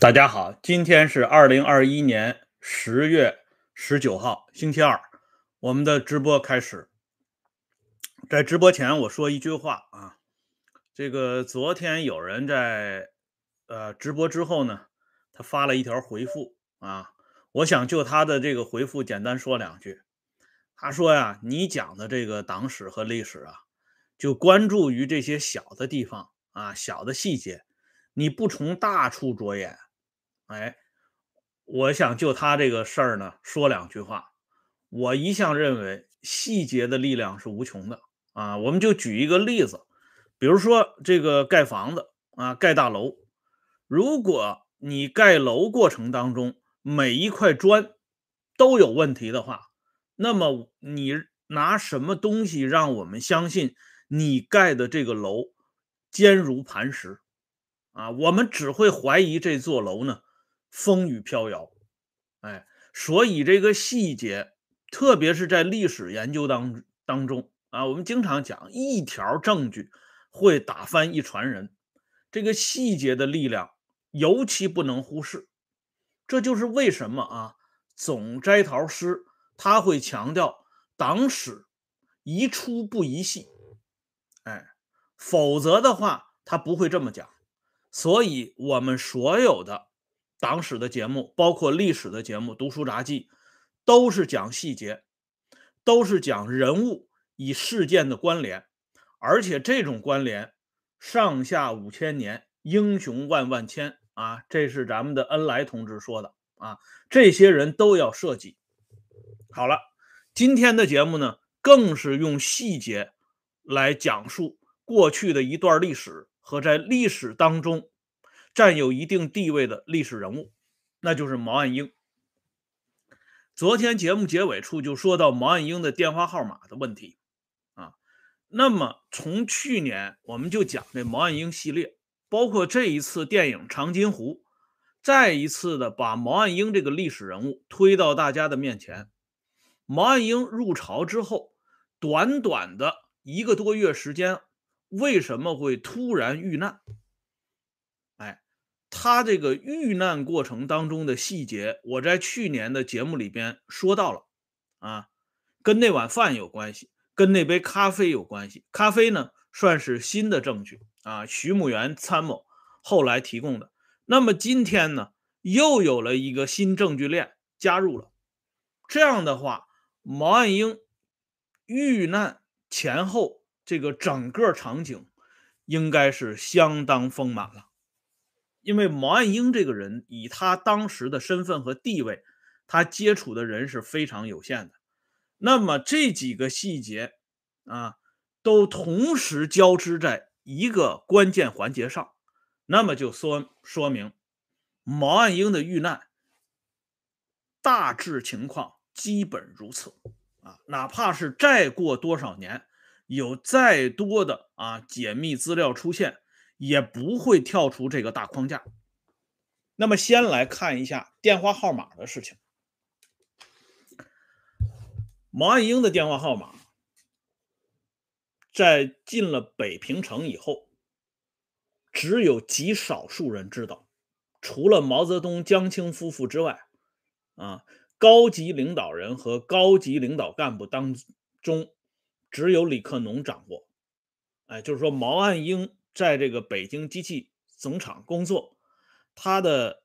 大家好，今天是二零二一年十月十九号，星期二，我们的直播开始。在直播前，我说一句话啊，这个昨天有人在呃直播之后呢，他发了一条回复啊，我想就他的这个回复简单说两句。他说呀，你讲的这个党史和历史啊，就关注于这些小的地方啊，小的细节，你不从大处着眼。哎，我想就他这个事儿呢说两句话。我一向认为细节的力量是无穷的啊。我们就举一个例子，比如说这个盖房子啊，盖大楼，如果你盖楼过程当中每一块砖都有问题的话，那么你拿什么东西让我们相信你盖的这个楼坚如磐石啊？我们只会怀疑这座楼呢。风雨飘摇，哎，所以这个细节，特别是在历史研究当当中啊，我们经常讲一条证据会打翻一船人，这个细节的力量尤其不能忽视。这就是为什么啊，总摘桃诗他会强调党史宜出不宜细，哎，否则的话他不会这么讲。所以，我们所有的。党史的节目，包括历史的节目，读书杂记，都是讲细节，都是讲人物与事件的关联，而且这种关联上下五千年，英雄万万千啊！这是咱们的恩来同志说的啊，这些人都要涉及。好了，今天的节目呢，更是用细节来讲述过去的一段历史和在历史当中。占有一定地位的历史人物，那就是毛岸英。昨天节目结尾处就说到毛岸英的电话号码的问题啊。那么从去年我们就讲这毛岸英系列，包括这一次电影《长津湖》，再一次的把毛岸英这个历史人物推到大家的面前。毛岸英入朝之后，短短的一个多月时间，为什么会突然遇难？他这个遇难过程当中的细节，我在去年的节目里边说到了，啊，跟那碗饭有关系，跟那杯咖啡有关系。咖啡呢，算是新的证据啊，徐母元参谋后来提供的。那么今天呢，又有了一个新证据链加入了。这样的话，毛岸英遇难前后这个整个场景，应该是相当丰满了。因为毛岸英这个人，以他当时的身份和地位，他接触的人是非常有限的。那么这几个细节啊，都同时交织在一个关键环节上，那么就说说明毛岸英的遇难大致情况基本如此啊。哪怕是再过多少年，有再多的啊解密资料出现。也不会跳出这个大框架。那么，先来看一下电话号码的事情。毛岸英的电话号码，在进了北平城以后，只有极少数人知道，除了毛泽东、江青夫妇之外，啊，高级领导人和高级领导干部当中，只有李克农掌握。哎，就是说毛岸英。在这个北京机器总厂工作，他的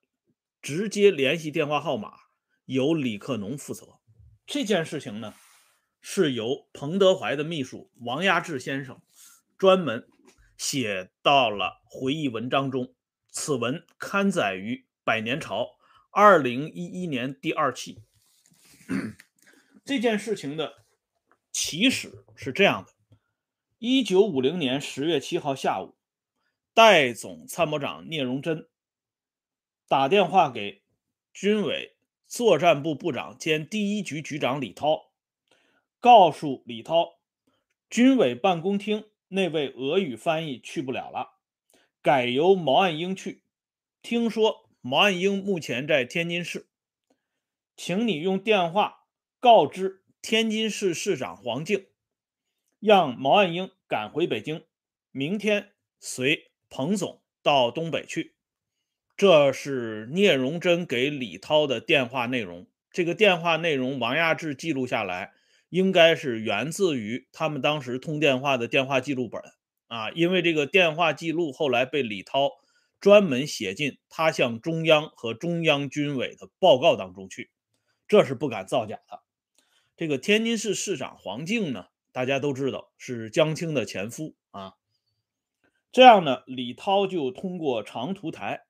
直接联系电话号码由李克农负责。这件事情呢，是由彭德怀的秘书王亚志先生专门写到了回忆文章中。此文刊载于《百年潮》二零一一年第二期。这件事情的起始是这样的：一九五零年十月七号下午。代总参谋长聂荣臻打电话给军委作战部部长兼第一局局长李涛，告诉李涛，军委办公厅那位俄语翻译去不了了，改由毛岸英去。听说毛岸英目前在天津市，请你用电话告知天津市市长黄敬，让毛岸英赶回北京，明天随。彭总到东北去，这是聂荣臻给李涛的电话内容。这个电话内容，王亚志记录下来，应该是源自于他们当时通电话的电话记录本啊。因为这个电话记录后来被李涛专门写进他向中央和中央军委的报告当中去，这是不敢造假的。这个天津市市长黄静呢，大家都知道是江青的前夫啊。这样呢，李涛就通过长途台。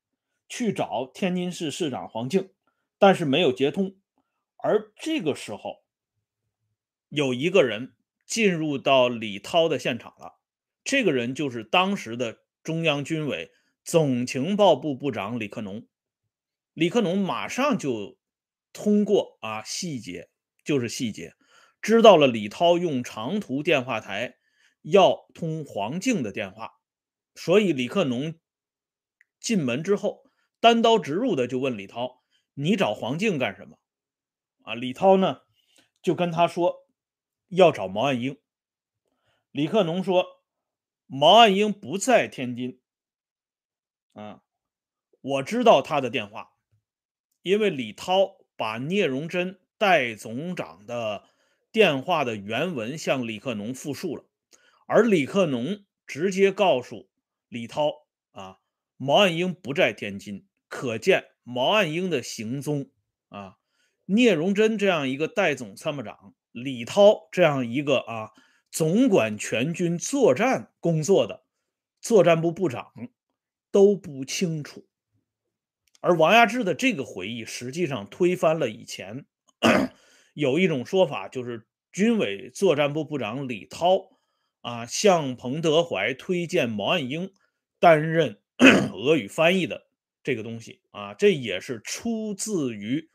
去找天津市市长黄敬，但是没有接通。而这个时候，有一个人进入到李涛的现场了。这个人就是当时的中央军委总情报部部长李克农。李克农马上就通过啊细节，就是细节，知道了李涛用长途电话台要通黄静的电话，所以李克农进门之后。单刀直入的就问李涛：“你找黄静干什么？”啊，李涛呢就跟他说：“要找毛岸英。”李克农说：“毛岸英不在天津。”啊，我知道他的电话，因为李涛把聂荣臻代总长的电话的原文向李克农复述了，而李克农直接告诉李涛：“啊，毛岸英不在天津。”可见毛岸英的行踪啊，聂荣臻这样一个代总参谋长，李涛这样一个啊总管全军作战工作的作战部部长都不清楚。而王亚志的这个回忆实际上推翻了以前 有一种说法，就是军委作战部部长李涛啊向彭德怀推荐毛岸英担任 俄语翻译的。这个东西啊，这也是出自于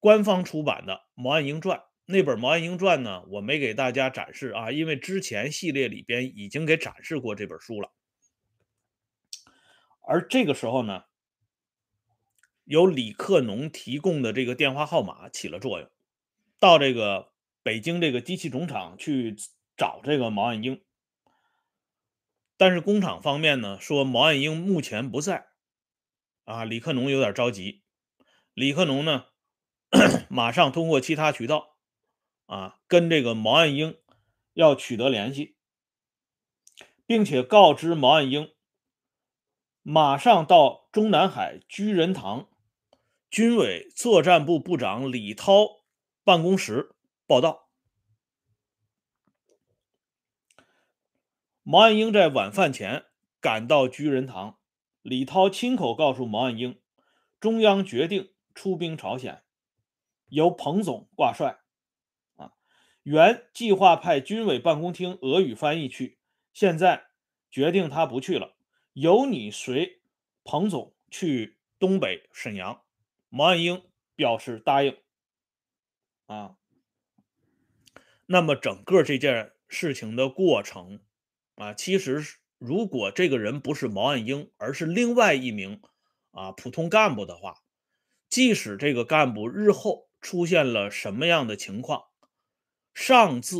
官方出版的《毛岸英传》那本《毛岸英传》呢，我没给大家展示啊，因为之前系列里边已经给展示过这本书了。而这个时候呢，由李克农提供的这个电话号码起了作用，到这个北京这个机器总厂去找这个毛岸英，但是工厂方面呢说毛岸英目前不在。啊，李克农有点着急。李克农呢，马上通过其他渠道啊，跟这个毛岸英要取得联系，并且告知毛岸英马上到中南海居仁堂军委作战部部长李涛办公室报道。毛岸英在晚饭前赶到居仁堂。李涛亲口告诉毛岸英，中央决定出兵朝鲜，由彭总挂帅。啊，原计划派军委办公厅俄语翻译去，现在决定他不去了，由你随彭总去东北沈阳。毛岸英表示答应。啊，那么整个这件事情的过程，啊，其实。如果这个人不是毛岸英，而是另外一名啊普通干部的话，即使这个干部日后出现了什么样的情况，上至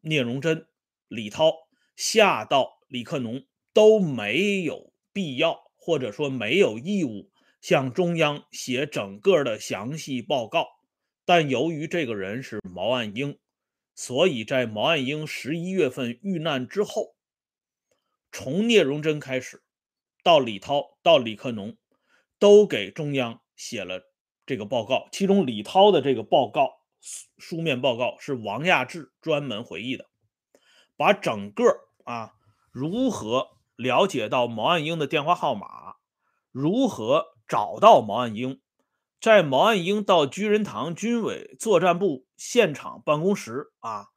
聂荣臻、李涛，下到李克农，都没有必要或者说没有义务向中央写整个的详细报告。但由于这个人是毛岸英，所以在毛岸英十一月份遇难之后。从聂荣臻开始，到李涛，到李克农，都给中央写了这个报告。其中李涛的这个报告书面报告是王亚志专门回忆的，把整个啊如何了解到毛岸英的电话号码，如何找到毛岸英，在毛岸英到居仁堂军委作战部现场办公室啊，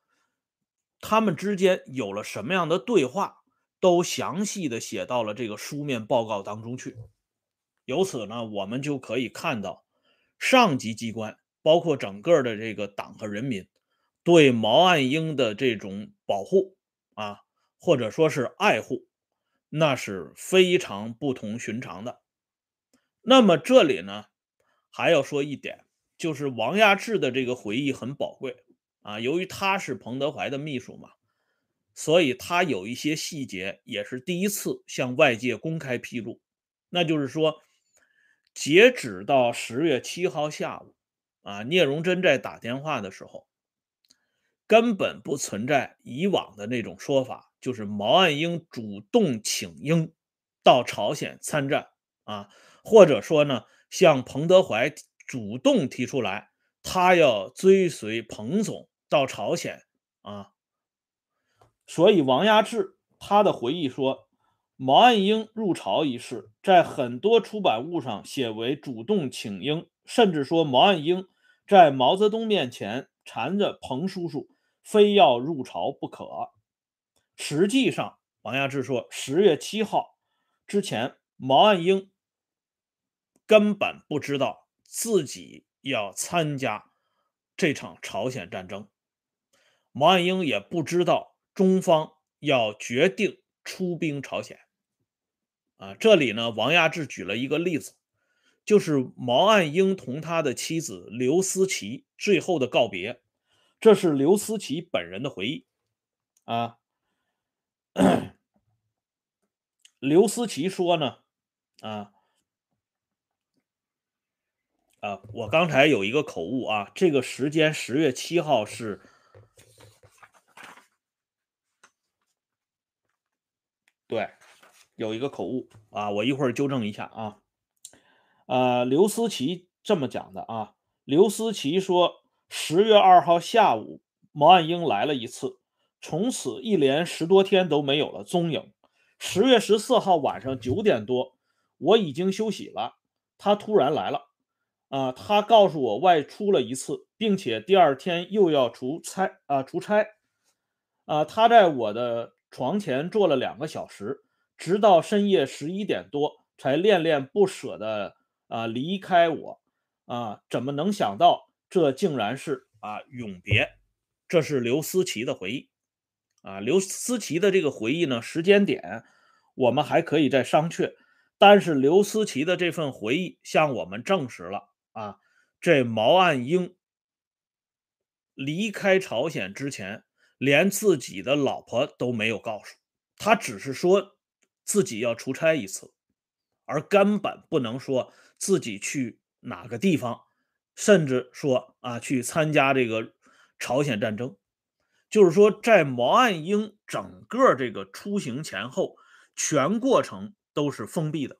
他们之间有了什么样的对话？都详细的写到了这个书面报告当中去，由此呢，我们就可以看到上级机关，包括整个的这个党和人民，对毛岸英的这种保护啊，或者说是爱护，那是非常不同寻常的。那么这里呢，还要说一点，就是王亚志的这个回忆很宝贵啊，由于他是彭德怀的秘书嘛。所以他有一些细节也是第一次向外界公开披露，那就是说，截止到十月七号下午，啊，聂荣臻在打电话的时候，根本不存在以往的那种说法，就是毛岸英主动请缨到朝鲜参战啊，或者说呢，向彭德怀主动提出来，他要追随彭总到朝鲜啊。所以王亚志他的回忆说，毛岸英入朝一事，在很多出版物上写为主动请缨，甚至说毛岸英在毛泽东面前缠着彭叔叔，非要入朝不可。实际上，王亚志说，十月七号之前，毛岸英根本不知道自己要参加这场朝鲜战争，毛岸英也不知道。中方要决定出兵朝鲜，啊，这里呢，王亚志举了一个例子，就是毛岸英同他的妻子刘思齐最后的告别，这是刘思齐本人的回忆，啊，刘思齐说呢，啊，啊，我刚才有一个口误啊，这个时间十月七号是。对，有一个口误啊，我一会儿纠正一下啊。呃，刘思齐这么讲的啊，刘思齐说，十月二号下午，毛岸英来了一次，从此一连十多天都没有了踪影。十月十四号晚上九点多，我已经休息了，他突然来了，啊，他告诉我外出了一次，并且第二天又要出差啊，出差，啊，他在我的。床前坐了两个小时，直到深夜十一点多才恋恋不舍的啊离开我啊！怎么能想到这竟然是啊永别？这是刘思齐的回忆啊。刘思齐的这个回忆呢，时间点我们还可以再商榷，但是刘思齐的这份回忆向我们证实了啊，这毛岸英离开朝鲜之前。连自己的老婆都没有告诉他，只是说自己要出差一次，而根本不能说自己去哪个地方，甚至说啊去参加这个朝鲜战争。就是说，在毛岸英整个这个出行前后，全过程都是封闭的，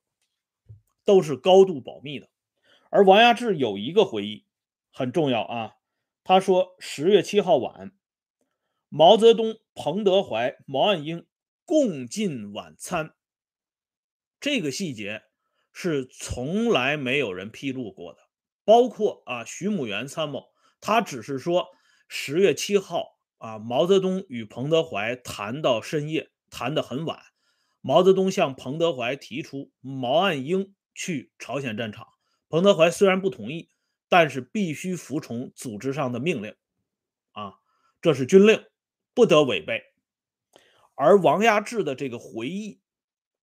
都是高度保密的。而王亚志有一个回忆很重要啊，他说十月七号晚。毛泽东、彭德怀、毛岸英共进晚餐，这个细节是从来没有人披露过的。包括啊，徐母元参谋，他只是说十月七号啊，毛泽东与彭德怀谈到深夜，谈得很晚。毛泽东向彭德怀提出毛岸英去朝鲜战场，彭德怀虽然不同意，但是必须服从组织上的命令啊，这是军令。不得违背，而王亚志的这个回忆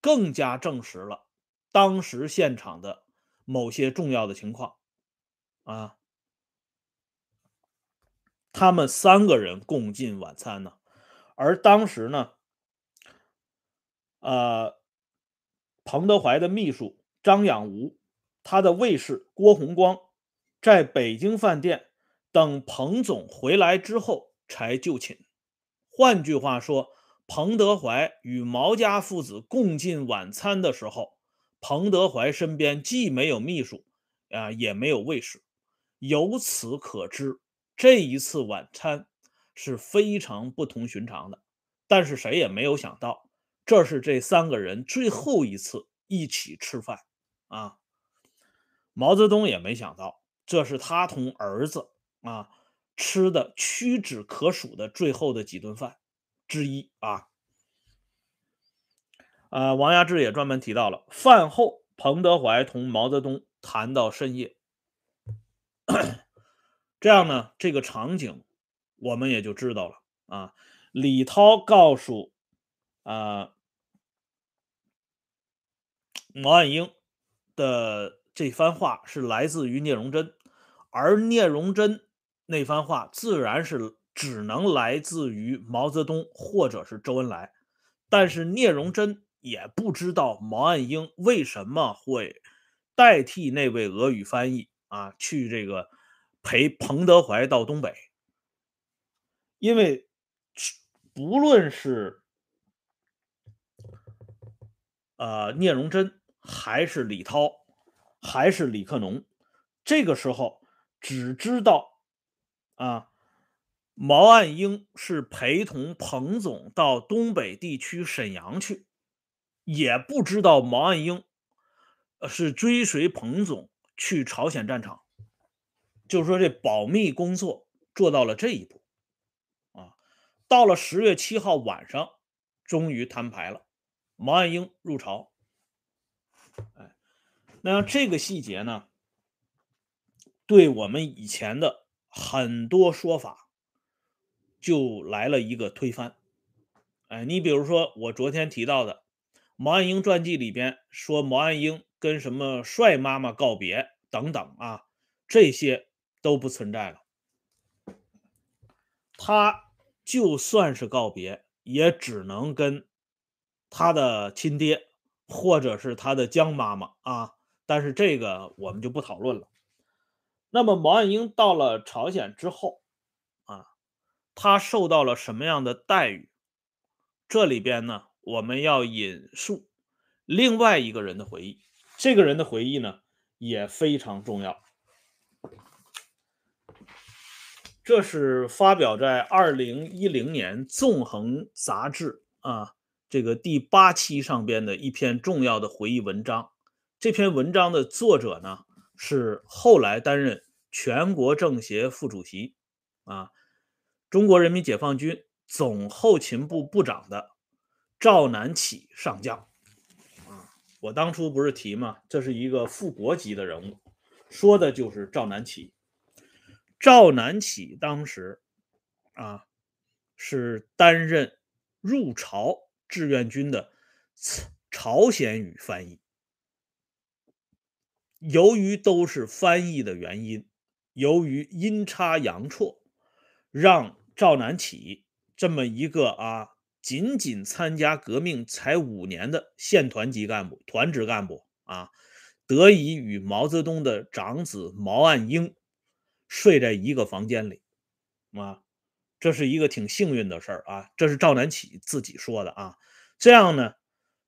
更加证实了当时现场的某些重要的情况啊。他们三个人共进晚餐呢，而当时呢，呃，彭德怀的秘书张养吾，他的卫士郭洪光，在北京饭店等彭总回来之后才就寝。换句话说，彭德怀与毛家父子共进晚餐的时候，彭德怀身边既没有秘书，啊，也没有卫士。由此可知，这一次晚餐是非常不同寻常的。但是谁也没有想到，这是这三个人最后一次一起吃饭啊！毛泽东也没想到，这是他同儿子啊。吃的屈指可数的最后的几顿饭之一啊，呃，王亚志也专门提到了饭后，彭德怀同毛泽东谈到深夜，这样呢，这个场景我们也就知道了啊。李涛告诉啊毛岸英的这番话是来自于聂荣臻，而聂荣臻。那番话自然是只能来自于毛泽东或者是周恩来，但是聂荣臻也不知道毛岸英为什么会代替那位俄语翻译啊，去这个陪彭德怀到东北，因为不论是呃聂荣臻，还是李涛，还是李克农，这个时候只知道啊。毛岸英是陪同彭总到东北地区沈阳去，也不知道毛岸英是追随彭总去朝鲜战场，就是说这保密工作做到了这一步啊。到了十月七号晚上，终于摊牌了，毛岸英入朝。哎，那这个细节呢，对我们以前的很多说法。就来了一个推翻，哎，你比如说我昨天提到的毛岸英传记里边说毛岸英跟什么帅妈妈告别等等啊，这些都不存在了。他就算是告别，也只能跟他的亲爹或者是他的江妈妈啊，但是这个我们就不讨论了。那么毛岸英到了朝鲜之后。啊他受到了什么样的待遇？这里边呢，我们要引述另外一个人的回忆。这个人的回忆呢，也非常重要。这是发表在二零一零年《纵横》杂志啊这个第八期上边的一篇重要的回忆文章。这篇文章的作者呢，是后来担任全国政协副主席啊。中国人民解放军总后勤部部长的赵南起上将，啊，我当初不是提吗？这是一个副国级的人物，说的就是赵南起。赵南起当时啊是担任入朝志愿军的朝鲜语翻译。由于都是翻译的原因，由于阴差阳错，让赵南起这么一个啊，仅仅参加革命才五年的县团级干部、团职干部啊，得以与毛泽东的长子毛岸英睡在一个房间里啊，这是一个挺幸运的事儿啊。这是赵南起自己说的啊。这样呢，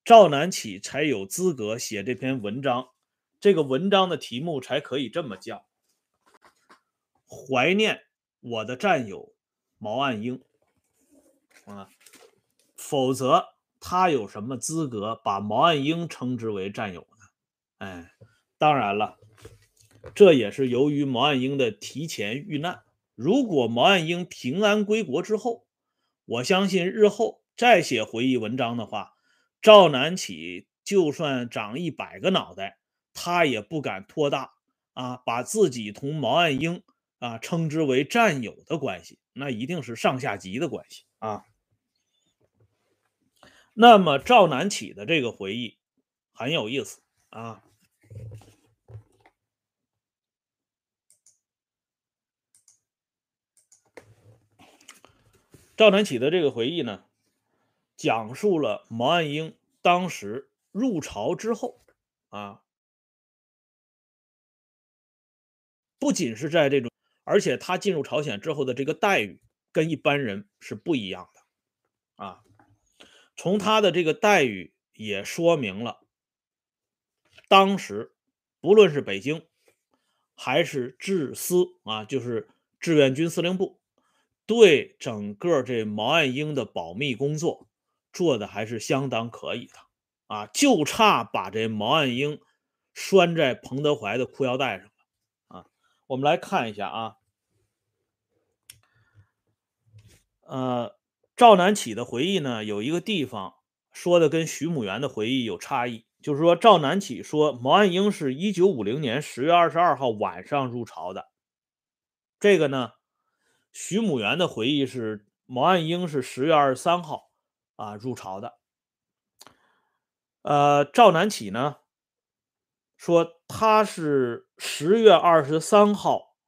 赵南起才有资格写这篇文章，这个文章的题目才可以这么叫：怀念我的战友。毛岸英啊，否则他有什么资格把毛岸英称之为战友呢？哎，当然了，这也是由于毛岸英的提前遇难。如果毛岸英平安归国之后，我相信日后再写回忆文章的话，赵南起就算长一百个脑袋，他也不敢托大啊，把自己同毛岸英。啊，称之为战友的关系，那一定是上下级的关系啊。那么赵南起的这个回忆很有意思啊。赵南起的这个回忆呢，讲述了毛岸英当时入朝之后啊，不仅是在这种。而且他进入朝鲜之后的这个待遇跟一般人是不一样的，啊，从他的这个待遇也说明了，当时不论是北京还是志司啊，就是志愿军司令部，对整个这毛岸英的保密工作做的还是相当可以的，啊，就差把这毛岸英拴在彭德怀的裤腰带上。我们来看一下啊，呃，赵南起的回忆呢，有一个地方说的跟徐母元的回忆有差异，就是说赵南起说毛岸英是一九五零年十月二十二号晚上入朝的，这个呢，徐母元的回忆是毛岸英是十月二十三号啊入朝的，呃，赵南起呢。说他是十月二十三号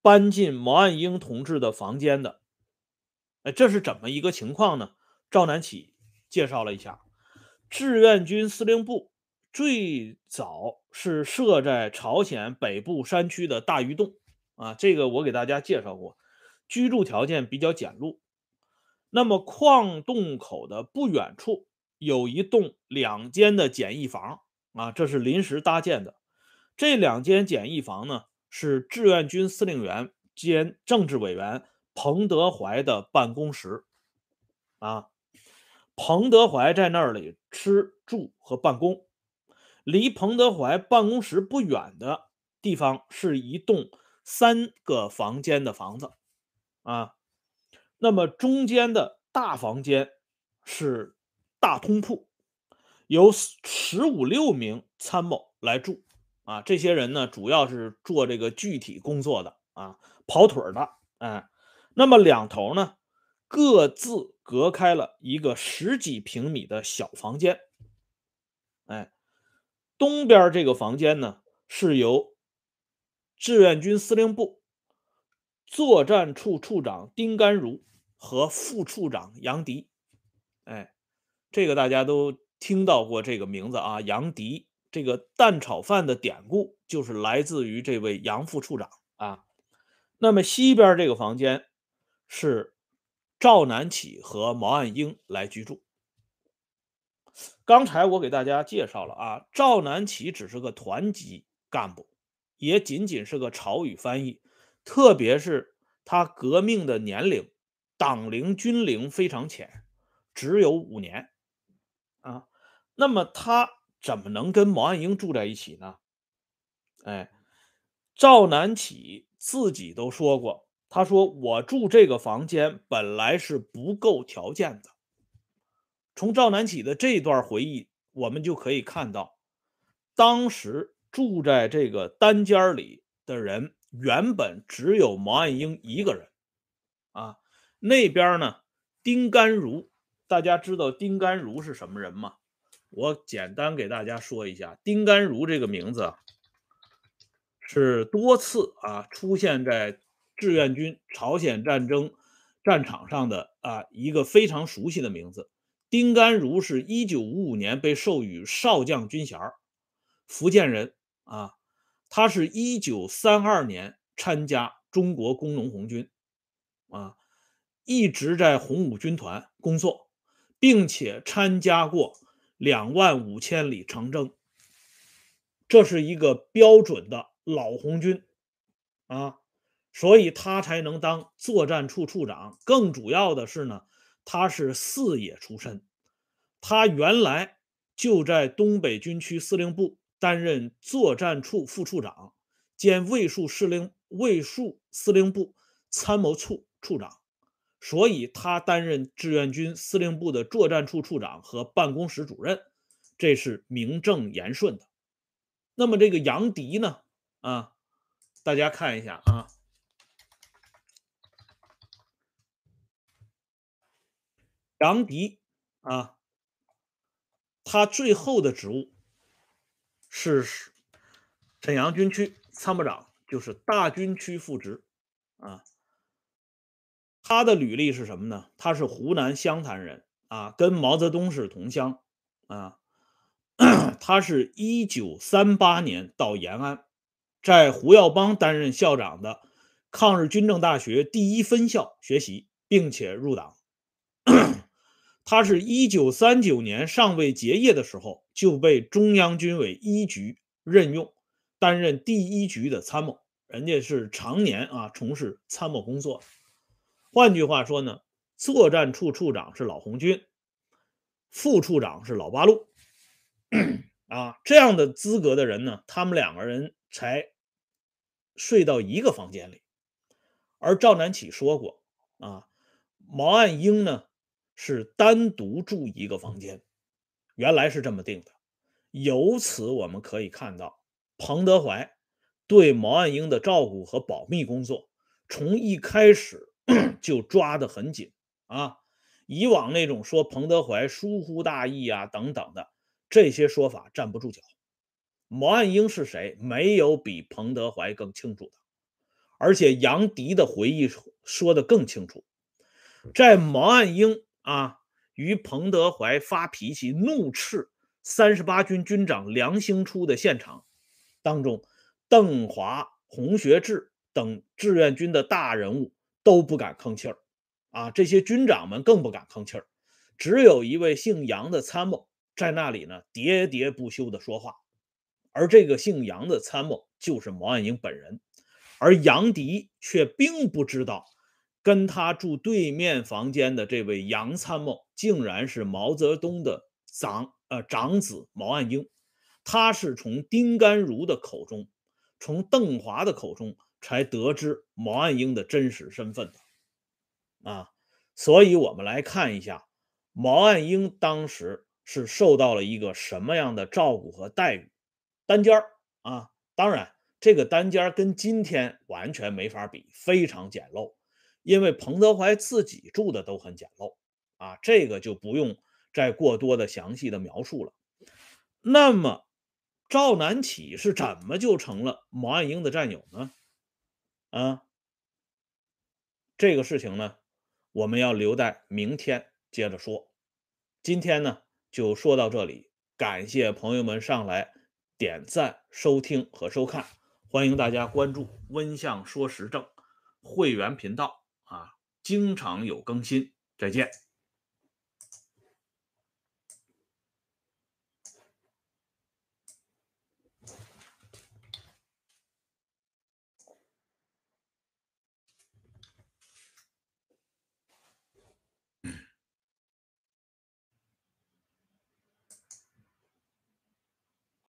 搬进毛岸英同志的房间的，哎，这是怎么一个情况呢？赵南起介绍了一下，志愿军司令部最早是设在朝鲜北部山区的大峪洞啊，这个我给大家介绍过，居住条件比较简陋。那么矿洞口的不远处有一栋两间的简易房啊，这是临时搭建的。这两间简易房呢，是志愿军司令员兼政治委员彭德怀的办公室啊。彭德怀在那里吃住和办公。离彭德怀办公室不远的地方是一栋三个房间的房子啊。那么中间的大房间是大通铺，有十五六名参谋来住啊。这些人呢，主要是做这个具体工作的啊，跑腿的。哎，那么两头呢，各自隔开了一个十几平米的小房间。哎，东边这个房间呢，是由志愿军司令部作战处处长丁甘如。和副处长杨迪，哎，这个大家都听到过这个名字啊。杨迪这个蛋炒饭的典故就是来自于这位杨副处长啊。那么西边这个房间是赵南起和毛岸英来居住。刚才我给大家介绍了啊，赵南起只是个团级干部，也仅仅是个朝语翻译，特别是他革命的年龄。党龄军龄非常浅，只有五年啊。那么他怎么能跟毛岸英住在一起呢？哎，赵南起自己都说过，他说我住这个房间本来是不够条件的。从赵南起的这段回忆，我们就可以看到，当时住在这个单间里的人原本只有毛岸英一个人啊。那边呢？丁甘如，大家知道丁甘如是什么人吗？我简单给大家说一下，丁甘如这个名字是多次啊出现在志愿军朝鲜战争战场上的啊一个非常熟悉的名字。丁甘如是一九五五年被授予少将军衔福建人啊，他是一九三二年参加中国工农红军啊。一直在红五军团工作，并且参加过两万五千里长征，这是一个标准的老红军啊，所以他才能当作战处处长。更主要的是呢，他是四野出身，他原来就在东北军区司令部担任作战处副处长兼卫戍司令卫戍司令部参谋处处长。所以他担任志愿军司令部的作战处处长和办公室主任，这是名正言顺的。那么这个杨迪呢？啊，大家看一下啊，杨迪啊，他最后的职务是沈阳军区参谋长，就是大军区副职啊。他的履历是什么呢？他是湖南湘潭人啊，跟毛泽东是同乡啊。他是一九三八年到延安，在胡耀邦担任校长的抗日军政大学第一分校学习，并且入党。他是一九三九年尚未结业的时候就被中央军委一局任用，担任第一局的参谋。人家是常年啊从事参谋工作。换句话说呢，作战处处长是老红军，副处长是老八路，啊，这样的资格的人呢，他们两个人才睡到一个房间里。而赵南起说过，啊，毛岸英呢是单独住一个房间，原来是这么定的。由此我们可以看到，彭德怀对毛岸英的照顾和保密工作，从一开始。就抓得很紧啊！以往那种说彭德怀疏忽大意啊等等的这些说法站不住脚。毛岸英是谁？没有比彭德怀更清楚的。而且杨迪的回忆说的更清楚，在毛岸英啊与彭德怀发脾气、怒斥三十八军军长梁兴初的现场当中，邓华、洪学智等志愿军的大人物都不敢吭气儿，啊，这些军长们更不敢吭气儿，只有一位姓杨的参谋在那里呢，喋喋不休的说话，而这个姓杨的参谋就是毛岸英本人，而杨迪却并不知道。跟他住对面房间的这位杨参谋，竟然是毛泽东的长呃长子毛岸英。他是从丁甘如的口中，从邓华的口中才得知毛岸英的真实身份的啊。所以，我们来看一下毛岸英当时是受到了一个什么样的照顾和待遇。单间儿啊，当然这个单间跟今天完全没法比，非常简陋。因为彭德怀自己住的都很简陋啊，这个就不用再过多的详细的描述了。那么赵南起是怎么就成了毛岸英的战友呢？啊，这个事情呢，我们要留待明天接着说。今天呢就说到这里，感谢朋友们上来点赞、收听和收看，欢迎大家关注“温相说时政”会员频道啊。经常有更新，再见。